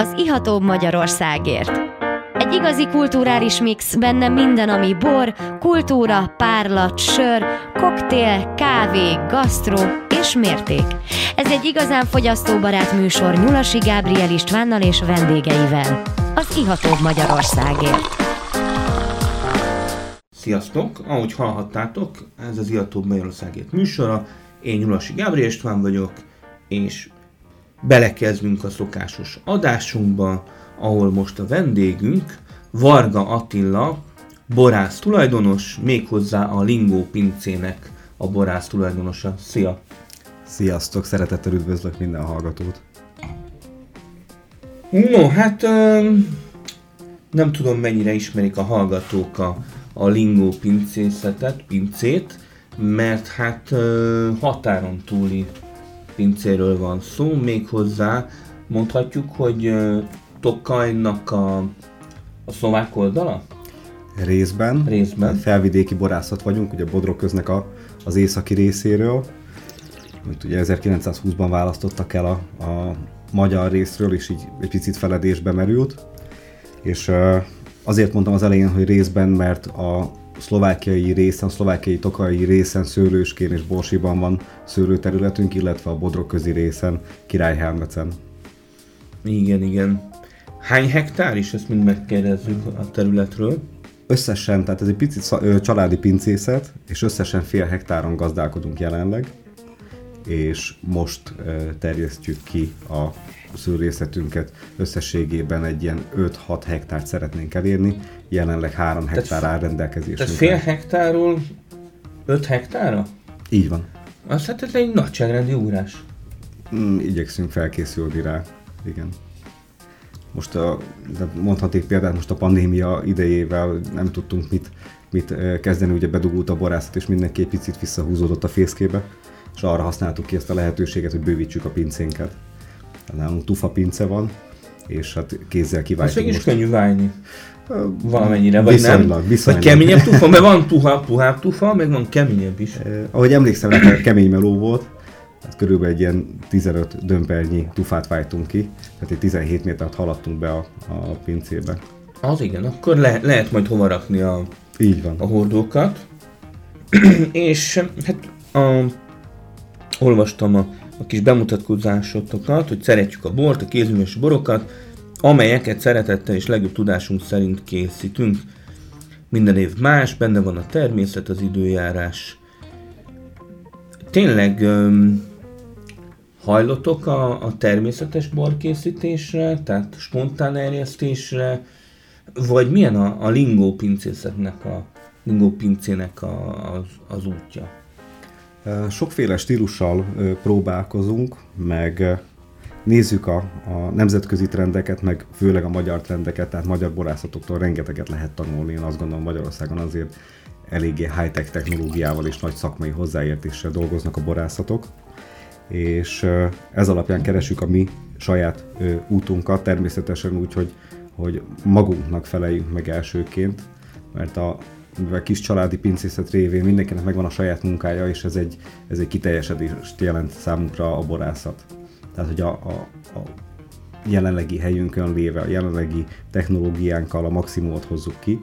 az ihatóbb Magyarországért. Egy igazi kulturális mix, benne minden, ami bor, kultúra, párlat, sör, koktél, kávé, gasztró és mérték. Ez egy igazán fogyasztóbarát műsor Nyulasi Gábriel Istvánnal és vendégeivel. Az ihatóbb Magyarországért. Sziasztok! Ahogy hallhattátok, ez az Ihatóbb Magyarországért műsora. Én Nyulasi Gábriel István vagyok, és belekezdünk a szokásos adásunkba, ahol most a vendégünk Varga Attila, borász tulajdonos, méghozzá a Lingó pincének a borász tulajdonosa. Szia! Sziasztok, szeretettel üdvözlök minden hallgatót. No, hát nem tudom mennyire ismerik a hallgatók a, a Lingó pincészetet, pincét, mert hát határon túli pincéről van szó, méghozzá mondhatjuk, hogy Tokajnak a, a szlovák oldala? Részben. Részben. Felvidéki borászat vagyunk, ugye Bodrogköznek a, az északi részéről. Itt ugye 1920-ban választottak el a, a magyar részről, és így egy picit feledésbe merült. És azért mondtam az elején, hogy részben, mert a szlovákiai részen, szlovákiai tokai részen, Szőlőskén és Borsiban van szőlőterületünk, illetve a Bodrogközi részen, Királyhelmecen. Igen, igen. Hány hektár is, ezt mind megkérdezzük a területről? Összesen, tehát ez egy picit családi pincészet, és összesen fél hektáron gazdálkodunk jelenleg, és most terjesztjük ki a szőrészetünket összességében egy ilyen 5-6 hektárt szeretnénk elérni, jelenleg 3 hektár áll rendelkezésünkre. Tehát fél hektárról 5 hektára? Így van. Azt hát ez egy nagyságrendi ugrás. Mm, igyekszünk felkészülni rá, igen. Most a, de mondhaték példát, most a pandémia idejével nem tudtunk mit, mit kezdeni, ugye bedugult a borászat, és mindenki egy picit visszahúzódott a fészkébe, és arra használtuk ki ezt a lehetőséget, hogy bővítsük a pincénket. Nálunk tufa pince van, és hát kézzel kiváltunk. Most is könnyű válni. Valamennyire, vagy viszonylag, nem? Viszonylag. Vagy keményebb tufa, mert van tuha, puhább tufa, meg van keményebb is. Eh, ahogy emlékszem, nekem kemény meló volt, hát körülbelül egy ilyen 15 dömpernyi tufát vájtunk ki, tehát egy 17 métert haladtunk be a, a pincébe. Az igen, akkor le, lehet majd hova rakni a, Így van. a hordókat. és hát a, olvastam a, a kis bemutatkozásotokat, hogy szeretjük a bort, a kézműves borokat, amelyeket szeretettel és legjobb tudásunk szerint készítünk. Minden év más, benne van a természet, az időjárás. Tényleg öm, hajlotok a, a természetes borkészítésre, tehát spontán erjesztésre, vagy milyen a, a lingó pincészetnek, a lingó pincének a, az, az útja? Sokféle stílussal próbálkozunk, meg nézzük a, a nemzetközi trendeket, meg főleg a magyar trendeket, tehát magyar borászatoktól rengeteget lehet tanulni. Én azt gondolom Magyarországon azért eléggé high-tech technológiával és nagy szakmai hozzáértéssel dolgoznak a borászatok, és ez alapján keresünk a mi saját útunkat, természetesen úgy, hogy, hogy magunknak feleljünk meg elsőként, mert a mivel kis családi pincészet révén mindenkinek megvan a saját munkája, és ez egy, ez egy kiteljesedést jelent számunkra a borászat. Tehát, hogy a, a, a jelenlegi helyünkön léve, a jelenlegi technológiánkkal a maximumot hozzuk ki,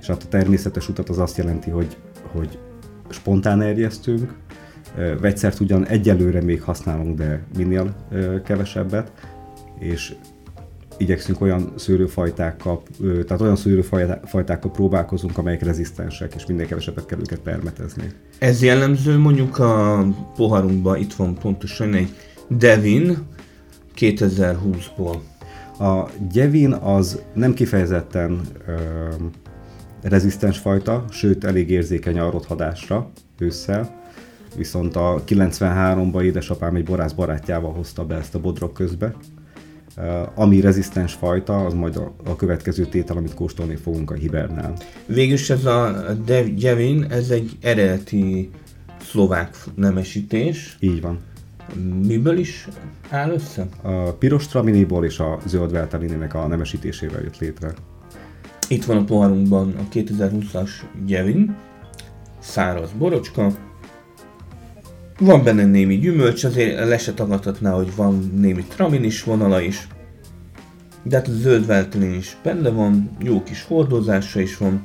és hát a természetes utat az azt jelenti, hogy, hogy spontán erjesztünk, vegyszert ugyan egyelőre még használunk, de minél kevesebbet, és igyekszünk olyan szőlőfajtákkal, tehát olyan szőlőfajtákkal próbálkozunk, amelyek rezisztensek, és minél kevesebbet kell őket permetezni. Ez jellemző mondjuk a poharunkban, itt van pontosan egy Devin 2020-ból. A Devin az nem kifejezetten ö, rezisztens fajta, sőt elég érzékeny a rothadásra ősszel, viszont a 93-ban édesapám egy borász barátjával hozta be ezt a bodrok közbe, ami rezisztens fajta, az majd a, a következő tétel, amit kóstolni fogunk a hibernál. Végülis ez a Devin, ez egy eredeti szlovák nemesítés. Így van. Miből is áll össze? A piros traminiból és a zöld veltelininek a nemesítésével jött létre. Itt van a poharunkban a 2020-as Gevin, száraz borocska, van benne némi gyümölcs, azért le se tagadhatná, hogy van némi tramin is vonala is. De hát a zöld is benne van, jó kis hordozása is van.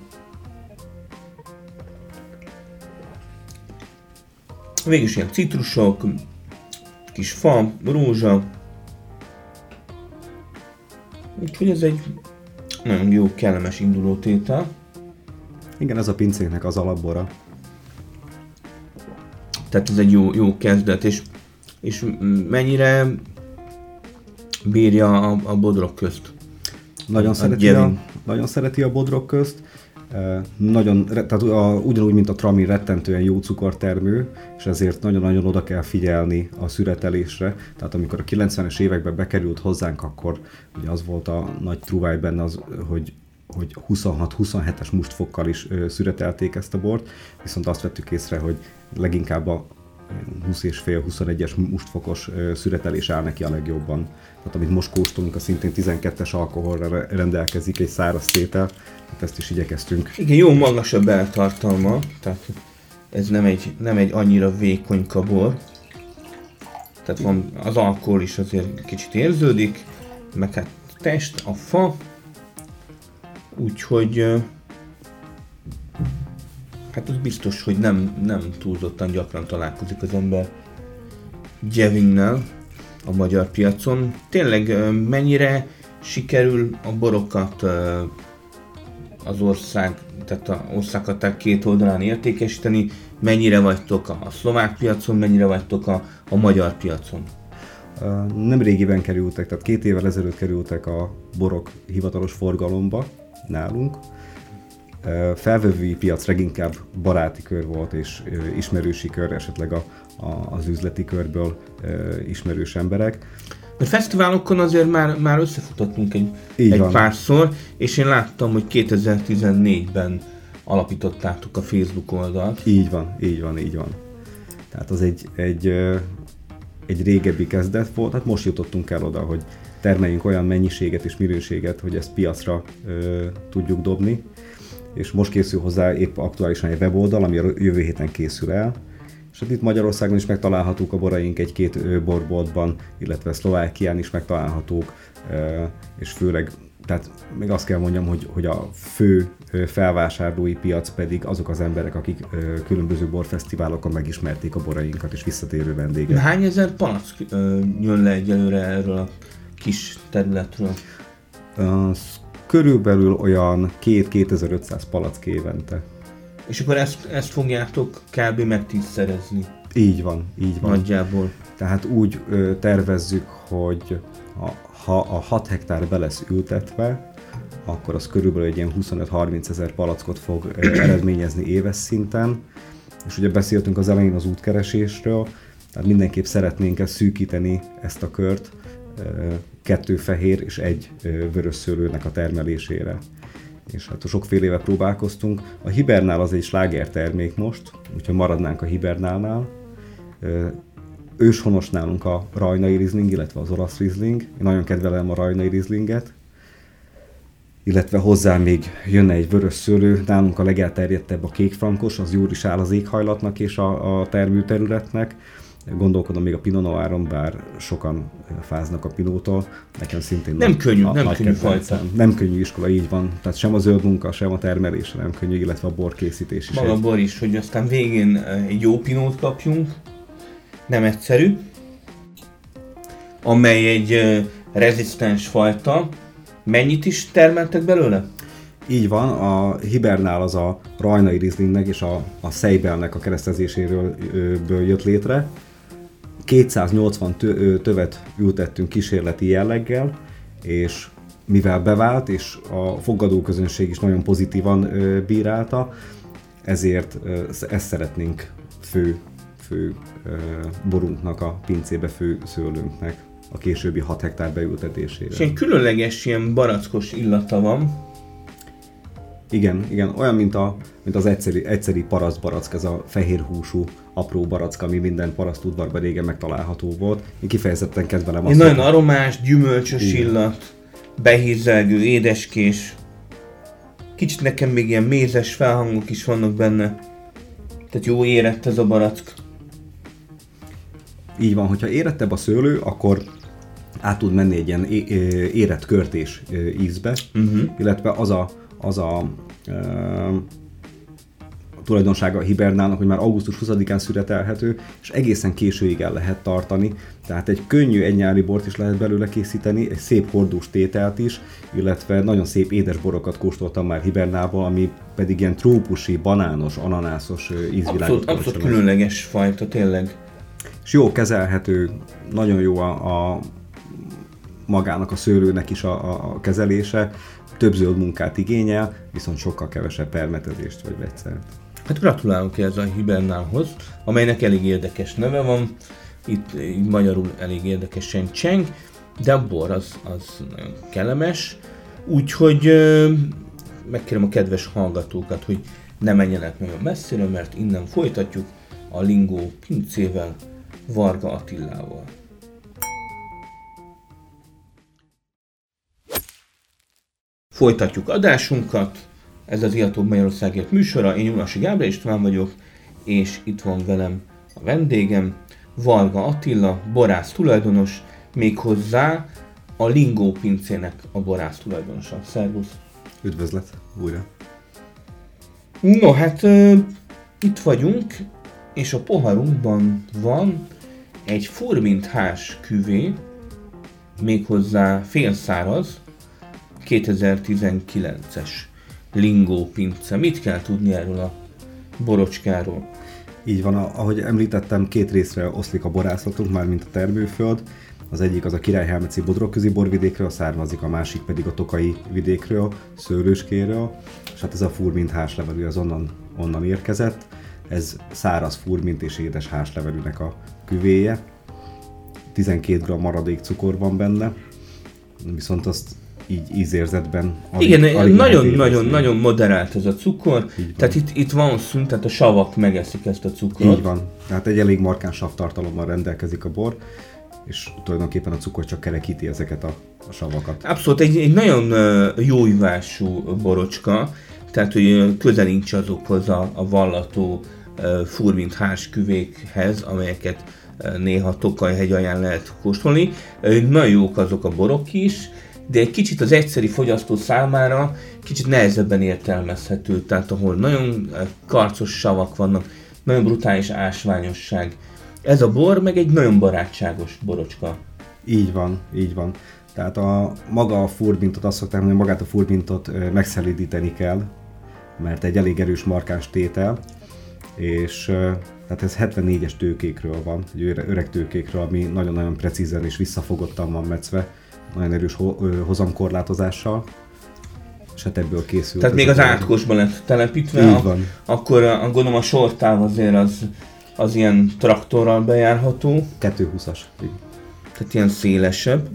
Végül is ilyen citrusok, kis fa, rózsa. Úgyhogy ez egy nagyon jó, kellemes induló tétel. Igen, ez a pincéknek az alapbora. Tehát ez egy jó, jó kezdet, és, és mennyire bírja a, a bodrok közt? Nagyon, a szereti a, nagyon szereti a bodrok közt. Nagyon, tehát a, ugyanúgy, mint a trami rettentően jó cukortermő, és ezért nagyon-nagyon oda kell figyelni a szüretelésre. Tehát amikor a 90-es években bekerült hozzánk, akkor ugye az volt a nagy truváj benne, az, hogy hogy 26-27-es mustfokkal is szüretelték ezt a bort, viszont azt vettük észre, hogy leginkább a 20 és fél 21-es mustfokos szüretelés áll neki a legjobban. Tehát amit most kóstolunk, a szintén 12-es alkoholra rendelkezik egy száraz tétel, hát ezt is igyekeztünk. Igen, jó magas a beltartalma, tehát ez nem egy, nem egy annyira vékony kabor. Tehát van, az alkohol is azért kicsit érződik, meg hát test, a fa, Úgyhogy hát az biztos, hogy nem, nem túlzottan gyakran találkozik az ember Jevinnel a magyar piacon. Tényleg mennyire sikerül a borokat az ország, tehát a országhatár két oldalán értékesíteni, mennyire vagytok a szlovák piacon, mennyire vagytok a, a magyar piacon? Nem régiben kerültek, tehát két évvel ezelőtt kerültek a borok hivatalos forgalomba, nálunk. Felvevői piac leginkább baráti kör volt, és ismerősi kör, esetleg a, a, az üzleti körből ismerős emberek. A fesztiválokon azért már, már összefutottunk egy, egy párszor, és én láttam, hogy 2014-ben alapítottátok a Facebook oldalt. Így van, így van, így van. Tehát az egy, egy, egy régebbi kezdet volt, hát most jutottunk el oda, hogy termeljünk olyan mennyiséget és minőséget, hogy ezt piacra ö, tudjuk dobni. És most készül hozzá épp aktuálisan egy weboldal, ami a jövő héten készül el. És hát itt Magyarországon is megtalálhatók a boraink egy-két borboltban, illetve Szlovákián is megtalálhatók, ö, és főleg tehát még azt kell mondjam, hogy, hogy a fő felvásárlói piac pedig azok az emberek, akik különböző borfesztiválokon megismerték a borainkat és visszatérő vendégek. Hány ezer palack jön le egyelőre erről a kis területről? Az körülbelül olyan 2-2500 palack évente. És akkor ezt, ezt fogjátok kb. megtízszerezni? Így van, így van. Nagyjából. Tehát úgy ö, tervezzük, hogy ha, ha a 6 hektár be lesz ültetve, akkor az körülbelül egy ilyen 25-30 ezer palackot fog ö, eredményezni éves szinten. És ugye beszéltünk az elején az útkeresésről, tehát mindenképp szeretnénk ezt szűkíteni, ezt a kört, kettő fehér és egy vörös szőlőnek a termelésére. És hát sokféle éve próbálkoztunk. A hibernál az egy sláger termék most, úgyhogy maradnánk a hibernálnál. Őshonos nálunk a rajnai rizling, illetve az olasz rizling. Én nagyon kedvelem a rajnai rizlinget. Illetve hozzá még jönne egy vörös szőlő, nálunk a legelterjedtebb a kékfrankos, az jól is áll az éghajlatnak és a, a termőterületnek Gondolkodom még a Pinot Noiron, bár sokan fáznak a Pinótól, nekem szintén nem nagy, könnyű, a, nem könnyű fajta. Nem könnyű iskola, így van. Tehát sem a zöld munka, sem a termelés nem könnyű, illetve a borkészítés is. Maga a bor is, hogy aztán végén egy jó Pinót kapjunk, nem egyszerű, amely egy rezisztens fajta. Mennyit is termeltek belőle? Így van, a Hibernál az a Rajnai Rieslingnek és a, a Seibelnek a keresztezéséről jött létre. 280 tövet ültettünk kísérleti jelleggel, és mivel bevált, és a fogadó közönség is nagyon pozitívan bírálta, ezért ezt szeretnénk fő, fő borunknak a pincébe, fő szőlőnknek a későbbi 6 hektár beültetésére. És egy különleges ilyen barackos illata van, igen, igen, olyan, mint, a, mint az egyszeri, egyszeri parasztbarack, ez a fehér húsú apró barack, ami minden paraszt udvarban régen megtalálható volt. Én kifejezetten kedvelem azt. Nagyon aromás, gyümölcsös igen. illat, behízelgő, édeskés. Kicsit nekem még ilyen mézes felhangok is vannak benne. Tehát jó érett ez a barack. Így van, hogyha érettebb a szőlő, akkor át tud menni egy ilyen é- érett körtés ízbe, uh-huh. illetve az a, az a tulajdonsága a hibernálnak, hogy már augusztus 20-án szüretelhető, és egészen későig el lehet tartani. Tehát egy könnyű egynyári bort is lehet belőle készíteni, egy szép hordós tételt is, illetve nagyon szép édes borokat kóstoltam már hibernálban, ami pedig ilyen trópusi, banános, ananászos ízvilágot Abszolút, abszolút különleges fajta, tényleg. És jó kezelhető, nagyon jó a, a magának a szőlőnek is a, a, a kezelése, több zöld munkát igényel, viszont sokkal kevesebb permetezést vagy vegyszert. Hát gratulálok ez a Hibernálhoz, amelynek elég érdekes neve van, itt magyarul elég érdekesen cseng, de a bor az, az nagyon kellemes, úgyhogy megkérem a kedves hallgatókat, hogy ne menjenek nagyon messzire, mert innen folytatjuk a Lingó pincével, Varga Attillával. Folytatjuk adásunkat, ez az Iató Magyarországért műsora, én Julasi Gábor István vagyok, és itt van velem a vendégem, Varga Attila, borász tulajdonos, méghozzá a Lingó pincének a borász tulajdonosa. Szervusz! Üdvözlet újra! No, hát ö, itt vagyunk, és a poharunkban van egy furminthás küvé, méghozzá félszáraz, 2019-es Lingó pince. Mit kell tudni erről a borocskáról? Így van, ahogy említettem, két részre oszlik a borászatunk, már mint a termőföld. Az egyik az a Királyhelmeci Bodrogközi borvidékről származik, a másik pedig a Tokai vidékről, Szőlőskéről, és hát ez a furmint háslevelű az onnan, onnan érkezett. Ez száraz furmint és édes háslevelűnek a küvéje. 12 g maradék cukor van benne, viszont azt így ízérzetben alig- Igen, alig lehet nagyon-nagyon érezni. nagyon moderált ez a cukor, tehát itt, itt van szint, tehát a savak megeszik ezt a cukrot. Így van. Tehát egy elég markáns savtartalommal rendelkezik a bor, és tulajdonképpen a cukor csak kerekíti ezeket a, a savakat. Abszolút egy, egy nagyon jó ivású borocska, tehát hogy ö, közel nincs azokhoz a, a vallató furmint hásküvékhez, amelyeket néha Tokaj-hegy alján lehet kóstolni. Nagyon jók azok a borok is, de egy kicsit az egyszeri fogyasztó számára kicsit nehezebben értelmezhető, tehát ahol nagyon ö, karcos savak vannak, nagyon brutális ásványosság. Ez a bor meg egy nagyon barátságos borocska. Így van, így van. Tehát a maga a furmintot, azt szokták mondani, magát a furmintot ö, megszelídíteni kell, mert egy elég erős markáns tétel, és ö, tehát ez 74-es tőkékről van, egy öre- öreg tőkékről, ami nagyon-nagyon precízen és visszafogottan van metszve, nagyon erős ho- hozamkorlátozással, és hát ebből készült. Tehát még a az bor. átkosban lett telepítve, Így a- van. akkor a, a gondolom a sortáv azért az, az ilyen traktorral bejárható, 220-as. így. tehát ilyen szélesebb,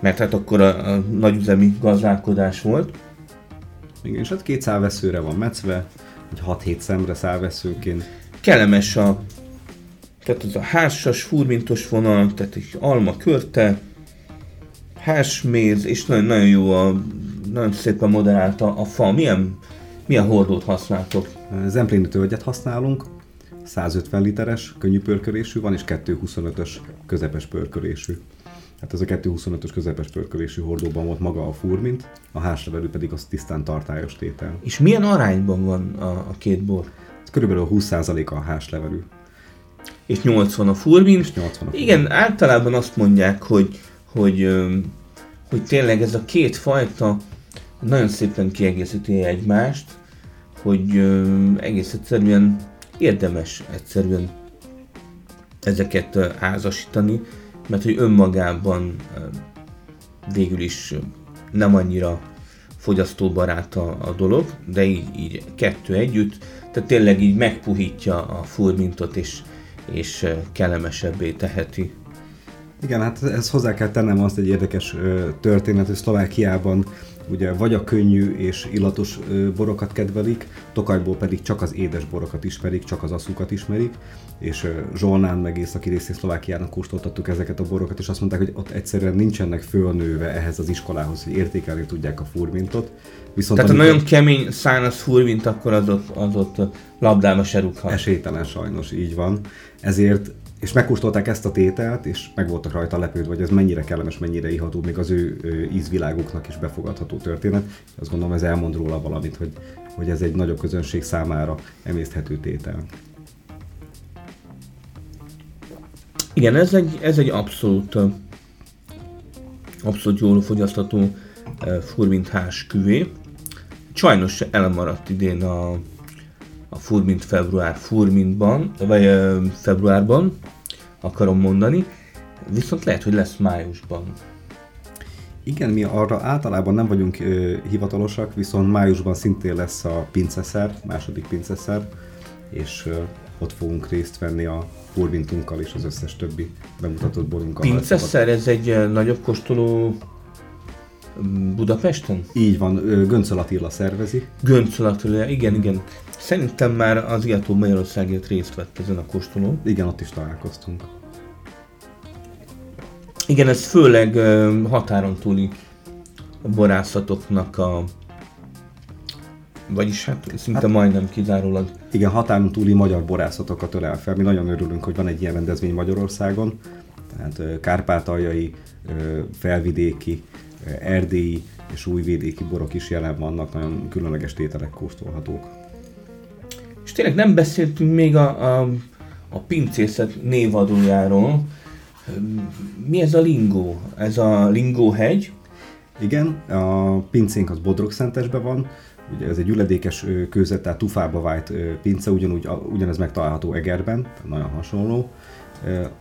mert hát akkor a, a nagyüzemi gazdálkodás volt. Igen, és hát két szálveszőre van metszve, egy 6-7 szemre szálveszőként. Kellemes a, tehát az a hársas, furmintos vonal, tehát egy alma körte, hársméz, és nagyon, nagyon jó a, nagyon szépen moderált a, fa. Milyen, milyen hordót használtok? Zempléni tölgyet használunk, 150 literes könnyű pörkölésű van, és 225-ös közepes pörkölésű. Hát ez a 225-ös közepes pörkölésű hordóban volt maga a furmint, a háslevelű pedig az tisztán tartályos tétel. És milyen arányban van a, a két bor? Ez körülbelül 20% a háslevelű. és 80 a furmint. És 80 a Igen, általában azt mondják, hogy, hogy, hogy tényleg ez a két fajta nagyon szépen kiegészíti egymást, hogy egész egyszerűen érdemes egyszerűen ezeket házasítani, mert hogy önmagában végül is nem annyira fogyasztóbarát a, a dolog, de így, így kettő együtt, tehát tényleg így megpuhítja a furmintot, és, és kellemesebbé teheti. Igen, hát ez hozzá kell tennem azt egy érdekes történet, hogy Szlovákiában ugye vagy a könnyű és illatos borokat kedvelik, Tokajból pedig csak az édes borokat ismerik, csak az asszukat ismerik, és Zsolnán meg északi részén Szlovákiának kóstoltattuk ezeket a borokat, és azt mondták, hogy ott egyszerűen nincsenek fölnőve ehhez az iskolához, hogy értékelni tudják a furmintot. Viszont Tehát a nagyon kemény száraz furmint, akkor az ott, az ott labdába se rúghat. Esélytelen sajnos, így van. Ezért és megkóstolták ezt a tételt, és meg voltak rajta lepődve, hogy ez mennyire kellemes, mennyire iható, még az ő ízviláguknak is befogadható történet. Azt gondolom ez elmond róla valamit, hogy, hogy ez egy nagyobb közönség számára emészthető tétel. Igen, ez egy, ez egy abszolút, abszolút jól fogyasztható furmint küvé. Sajnos elmaradt idén a, a furmint február furmintban, vagy februárban, akarom mondani, viszont lehet, hogy lesz májusban. Igen, mi arra általában nem vagyunk ö, hivatalosak, viszont májusban szintén lesz a pinceszer, második pinceszer, és ö, ott fogunk részt venni a furmintunkkal és az összes többi bemutatott borunkkal. Pinceszer, ez egy nagyobb kóstoló Budapesten? Így van, Göncöl Attila szervezi. Göncöl Attila, igen, igen. Szerintem már az Iató Magyarországért részt vett ezen a kóstolón. Igen, ott is találkoztunk. Igen, ez főleg határon túli borászatoknak a vagyis hát szinte hát, majdnem kizárólag. Igen, határon túli magyar borászatokat ölel fel. Mi nagyon örülünk, hogy van egy ilyen rendezvény Magyarországon. Tehát kárpátaljai, felvidéki, erdélyi és újvédéki borok is jelen vannak, nagyon különleges tételek kóstolhatók. Tényleg nem beszéltünk még a, a, a pincészet névadójáról. Mi ez a Lingó? Ez a Lingó hegy? Igen, a pincénk az Bodrogszentesben van, ugye ez egy üledékes kőzet, tehát tufába vájt pince, ugyanúgy, ugyanez megtalálható Egerben, nagyon hasonló.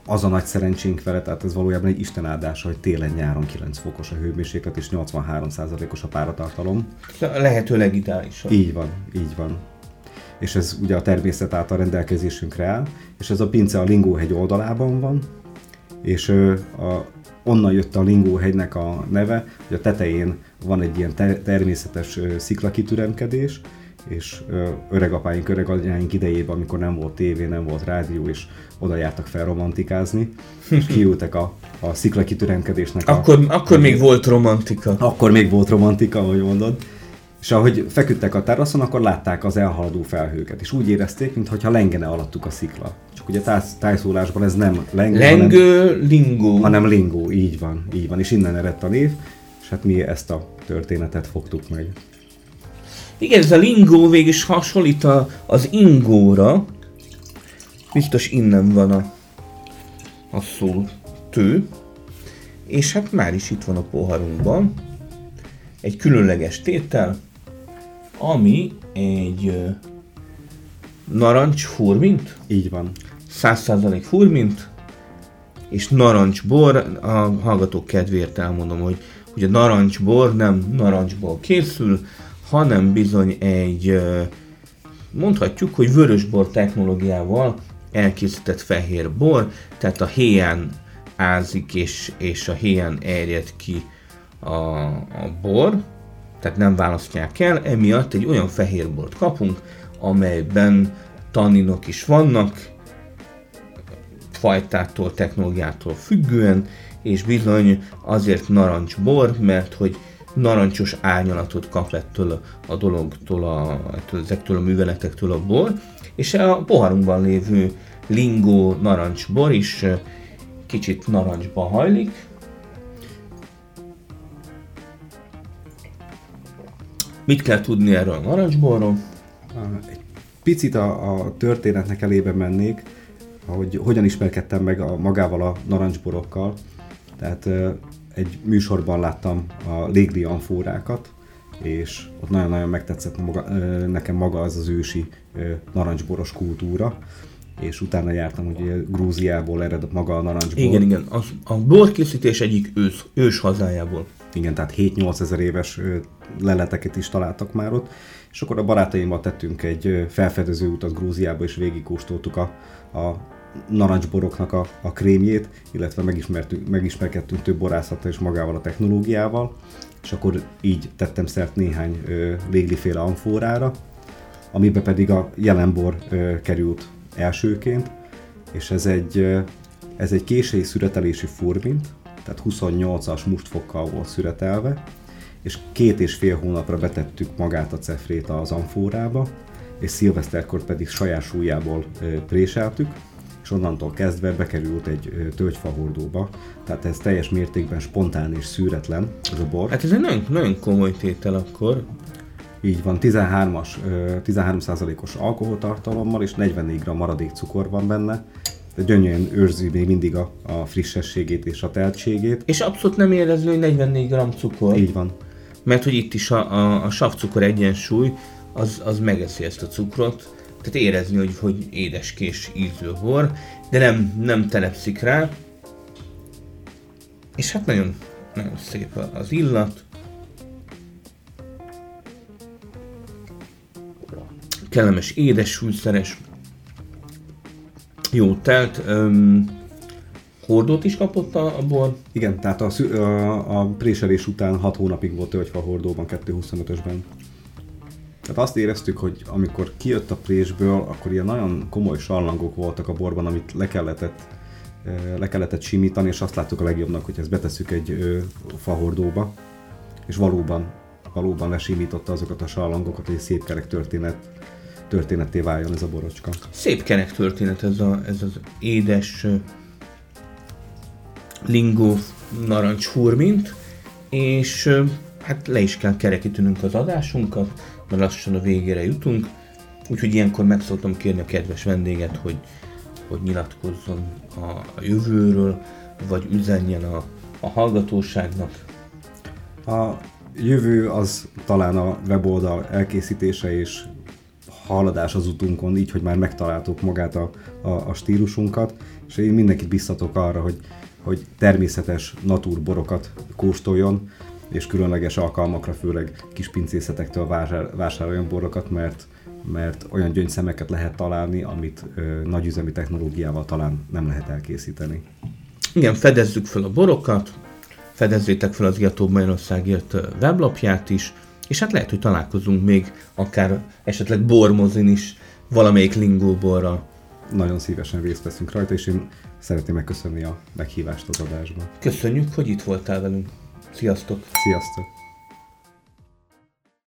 Az a nagy szerencsénk vele, tehát ez valójában egy Isten áldása, hogy télen-nyáron 9 fokos a hőmérséklet és 83%-os a páratartalom. Lehetőleg ideálisan. Így van, így van. És ez ugye a természet által rendelkezésünkre áll, és ez a pince a Lingóhegy oldalában van, és a, onnan jött a Lingóhegynek a neve, hogy a tetején van egy ilyen ter- természetes sziklakitüremkedés, és öregapáink, öreganyáink idejében, amikor nem volt tévé, nem volt rádió, és oda jártak fel romantikázni, és kiültek a, a sziklakitüremkedésnek. Akkor, a, akkor még volt romantika. Akkor még volt romantika, ahogy mondod. És ahogy feküdtek a teraszon, akkor látták az elhaladó felhőket, és úgy érezték, mintha lengene alattuk a szikla. Csak ugye táj, tájszólásban ez nem lengő, Lengő, hanem, lingó. Hanem lingó, így van, így van, és innen eredt a név, és hát mi ezt a történetet fogtuk meg. Igen, ez a lingó végig is hasonlít a, az ingóra. Biztos innen van a, a szó tő. És hát már is itt van a poharunkban. Egy különleges tétel, ami egy narancs furmint. Így van. 100% furmint, és narancsbor, a hallgatók kedvéért elmondom, hogy, hogy a narancsbor nem narancsból készül, hanem bizony egy, mondhatjuk, hogy vörösbor technológiával elkészített fehér bor, tehát a héján ázik és, és a héján erjed ki a, a bor, tehát nem választják el, emiatt egy olyan fehér bort kapunk, amelyben tanninok is vannak, fajtától, technológiától függően, és bizony azért narancsbor, mert hogy narancsos árnyalatot kap ettől a dologtól, a, ettől, ezektől a műveletektől a bor, és a poharunkban lévő lingó narancsbor is kicsit narancsba hajlik. Mit kell tudni erről a narancsborról? Egy picit a, a történetnek elébe mennék, hogy hogyan ismerkedtem meg a, magával a narancsborokkal. Tehát egy műsorban láttam a légli amfórákat, és ott nagyon-nagyon megtetszett maga, nekem maga az az ősi narancsboros kultúra, és utána jártam, hogy Grúziából ered maga a narancsbor. Igen, igen, az, a borkészítés egyik ős, ős hazájából. Igen, tehát 7-8 ezer éves leleteket is találtak már ott, és akkor a barátaimmal tettünk egy felfedező utat Grúziába, és végigkóstoltuk a, a narancsboroknak a, a krémjét, illetve megismertünk, megismerkedtünk több borászattal és magával a technológiával, és akkor így tettem szert néhány légliféle amfórára, amiben pedig a jelenbor ö, került elsőként, és ez egy, ö, ez egy késői szüretelési furmint, tehát 28-as mustfokkal volt szüretelve, és két és fél hónapra betettük magát a cefrét az amfórába, és szilveszterkor pedig saját súlyából préseltük, és onnantól kezdve bekerült egy tölgyfahordóba, tehát ez teljes mértékben spontán és szűretlen, ez a bor. Hát ez egy nagyon, nagyon komoly tétel akkor. Így van, 13-as, 13%-os alkoholtartalommal és 44 g maradék cukor van benne, gyönyörűen őrzi még mindig a, a frissességét és a teltségét. És abszolút nem érezni, hogy 44 g cukor. Így van. Mert hogy itt is a, a, a savcukor egyensúly, az, az megeszi ezt a cukrot, tehát érezni, hogy, hogy édeskés ízű bor, de nem, nem telepszik rá. És hát nagyon, nagyon szép az illat. Kellemes, édes, súlyszeres, jó telt. Um, hordót is kapott a, a bor? Igen, tehát a, a, a préselés után 6 hónapig volt tölgyfa hordóban 225-ösben. Tehát azt éreztük, hogy amikor kijött a présből, akkor ilyen nagyon komoly sallangok voltak a borban, amit le kellett, le kellett simítani, és azt láttuk a legjobbnak, hogy ezt betesszük egy fahordóba, és valóban, valóban lesimította azokat a sallangokat, hogy egy szép kerek történet, történetté váljon ez a borocska. Szép kerek történet ez, a, ez az édes lingó narancs hurmint, és hát le is kell kerekítenünk az adásunkat, mert lassan a végére jutunk. Úgyhogy ilyenkor meg szoktam kérni a kedves vendéget, hogy, hogy nyilatkozzon a, a jövőről, vagy üzenjen a, a hallgatóságnak. A jövő az talán a weboldal elkészítése és haladás az utunkon, így, hogy már megtaláltuk magát a, a, a stílusunkat, és én mindenkit biztatok arra, hogy, hogy természetes natúrborokat kóstoljon, és különleges alkalmakra, főleg kis pincészetektől vásár, vásároljon borokat, mert, mert olyan gyöngyszemeket lehet találni, amit ö, nagyüzemi technológiával talán nem lehet elkészíteni. Igen, fedezzük fel a borokat, fedezzétek fel az Iató Magyarországért weblapját is, és hát lehet, hogy találkozunk még akár esetleg bormozin is valamelyik lingóborra. Nagyon szívesen részt veszünk rajta, és én szeretném megköszönni a meghívást az adásba. Köszönjük, hogy itt voltál velünk. Sziasztok! Sziasztok!